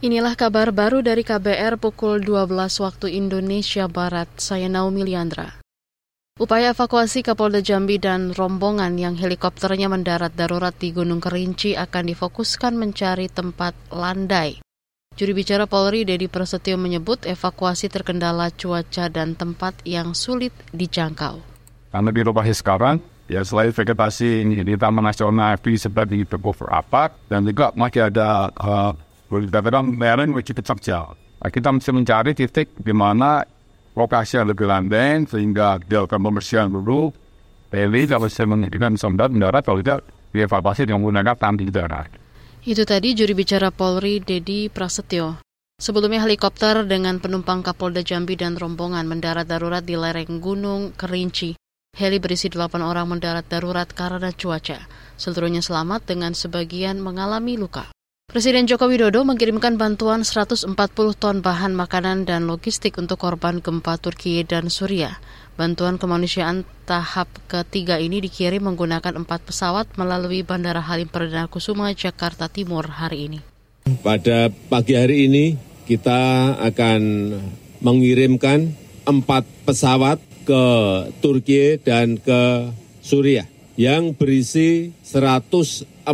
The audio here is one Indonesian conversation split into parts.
Inilah kabar baru dari KBR pukul 12 waktu Indonesia Barat. Saya Naomi Liandra. Upaya evakuasi Kapolda Jambi dan rombongan yang helikopternya mendarat darurat di Gunung Kerinci akan difokuskan mencari tempat landai. Juri bicara Polri Dedi Prasetyo menyebut evakuasi terkendala cuaca dan tempat yang sulit dijangkau. Karena di lokasi sekarang, ya selain vegetasi di Taman Nasional FP seperti Teguh Rapat, dan juga masih ada uh, dikatakan lereng which kita jauh. Kita mesti mencari titik di mana lokasi yang lebih landai sehingga dilakukan pembersihan dulu. Peli kalau saya menghentikan sondat mendarat kalau tidak dievakuasi dengan menggunakan tanti darat. Itu tadi juri bicara Polri Dedi Prasetyo. Sebelumnya helikopter dengan penumpang Kapolda Jambi dan rombongan mendarat darurat di lereng Gunung Kerinci. Heli berisi 8 orang mendarat darurat karena cuaca. Seluruhnya selamat dengan sebagian mengalami luka. Presiden Joko Widodo mengirimkan bantuan 140 ton bahan makanan dan logistik untuk korban gempa Turki dan Suriah. Bantuan kemanusiaan tahap ketiga ini dikirim menggunakan empat pesawat melalui Bandara Halim Perdana Kusuma, Jakarta Timur hari ini. Pada pagi hari ini kita akan mengirimkan empat pesawat ke Turki dan ke Suriah yang berisi 140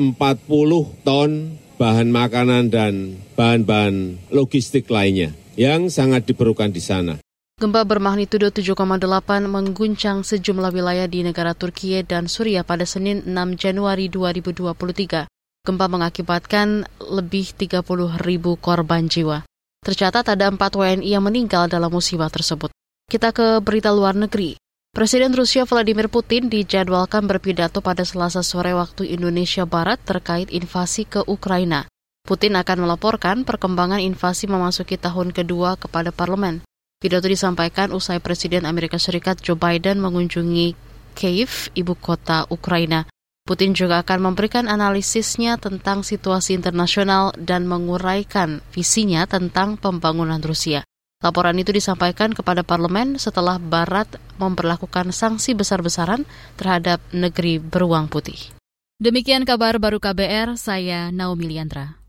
ton bahan makanan dan bahan-bahan logistik lainnya yang sangat diperlukan di sana. Gempa bermagnitudo 7,8 mengguncang sejumlah wilayah di negara Turki dan Suriah pada Senin 6 Januari 2023. Gempa mengakibatkan lebih 30 ribu korban jiwa. Tercatat ada 4 WNI yang meninggal dalam musibah tersebut. Kita ke berita luar negeri. Presiden Rusia Vladimir Putin dijadwalkan berpidato pada Selasa sore waktu Indonesia Barat terkait invasi ke Ukraina. Putin akan melaporkan perkembangan invasi memasuki tahun kedua kepada parlemen. Pidato disampaikan usai Presiden Amerika Serikat Joe Biden mengunjungi Kiev, ibu kota Ukraina. Putin juga akan memberikan analisisnya tentang situasi internasional dan menguraikan visinya tentang pembangunan Rusia. Laporan itu disampaikan kepada parlemen setelah Barat memperlakukan sanksi besar-besaran terhadap negeri beruang putih. Demikian kabar baru KBR, saya Naomi Liandra.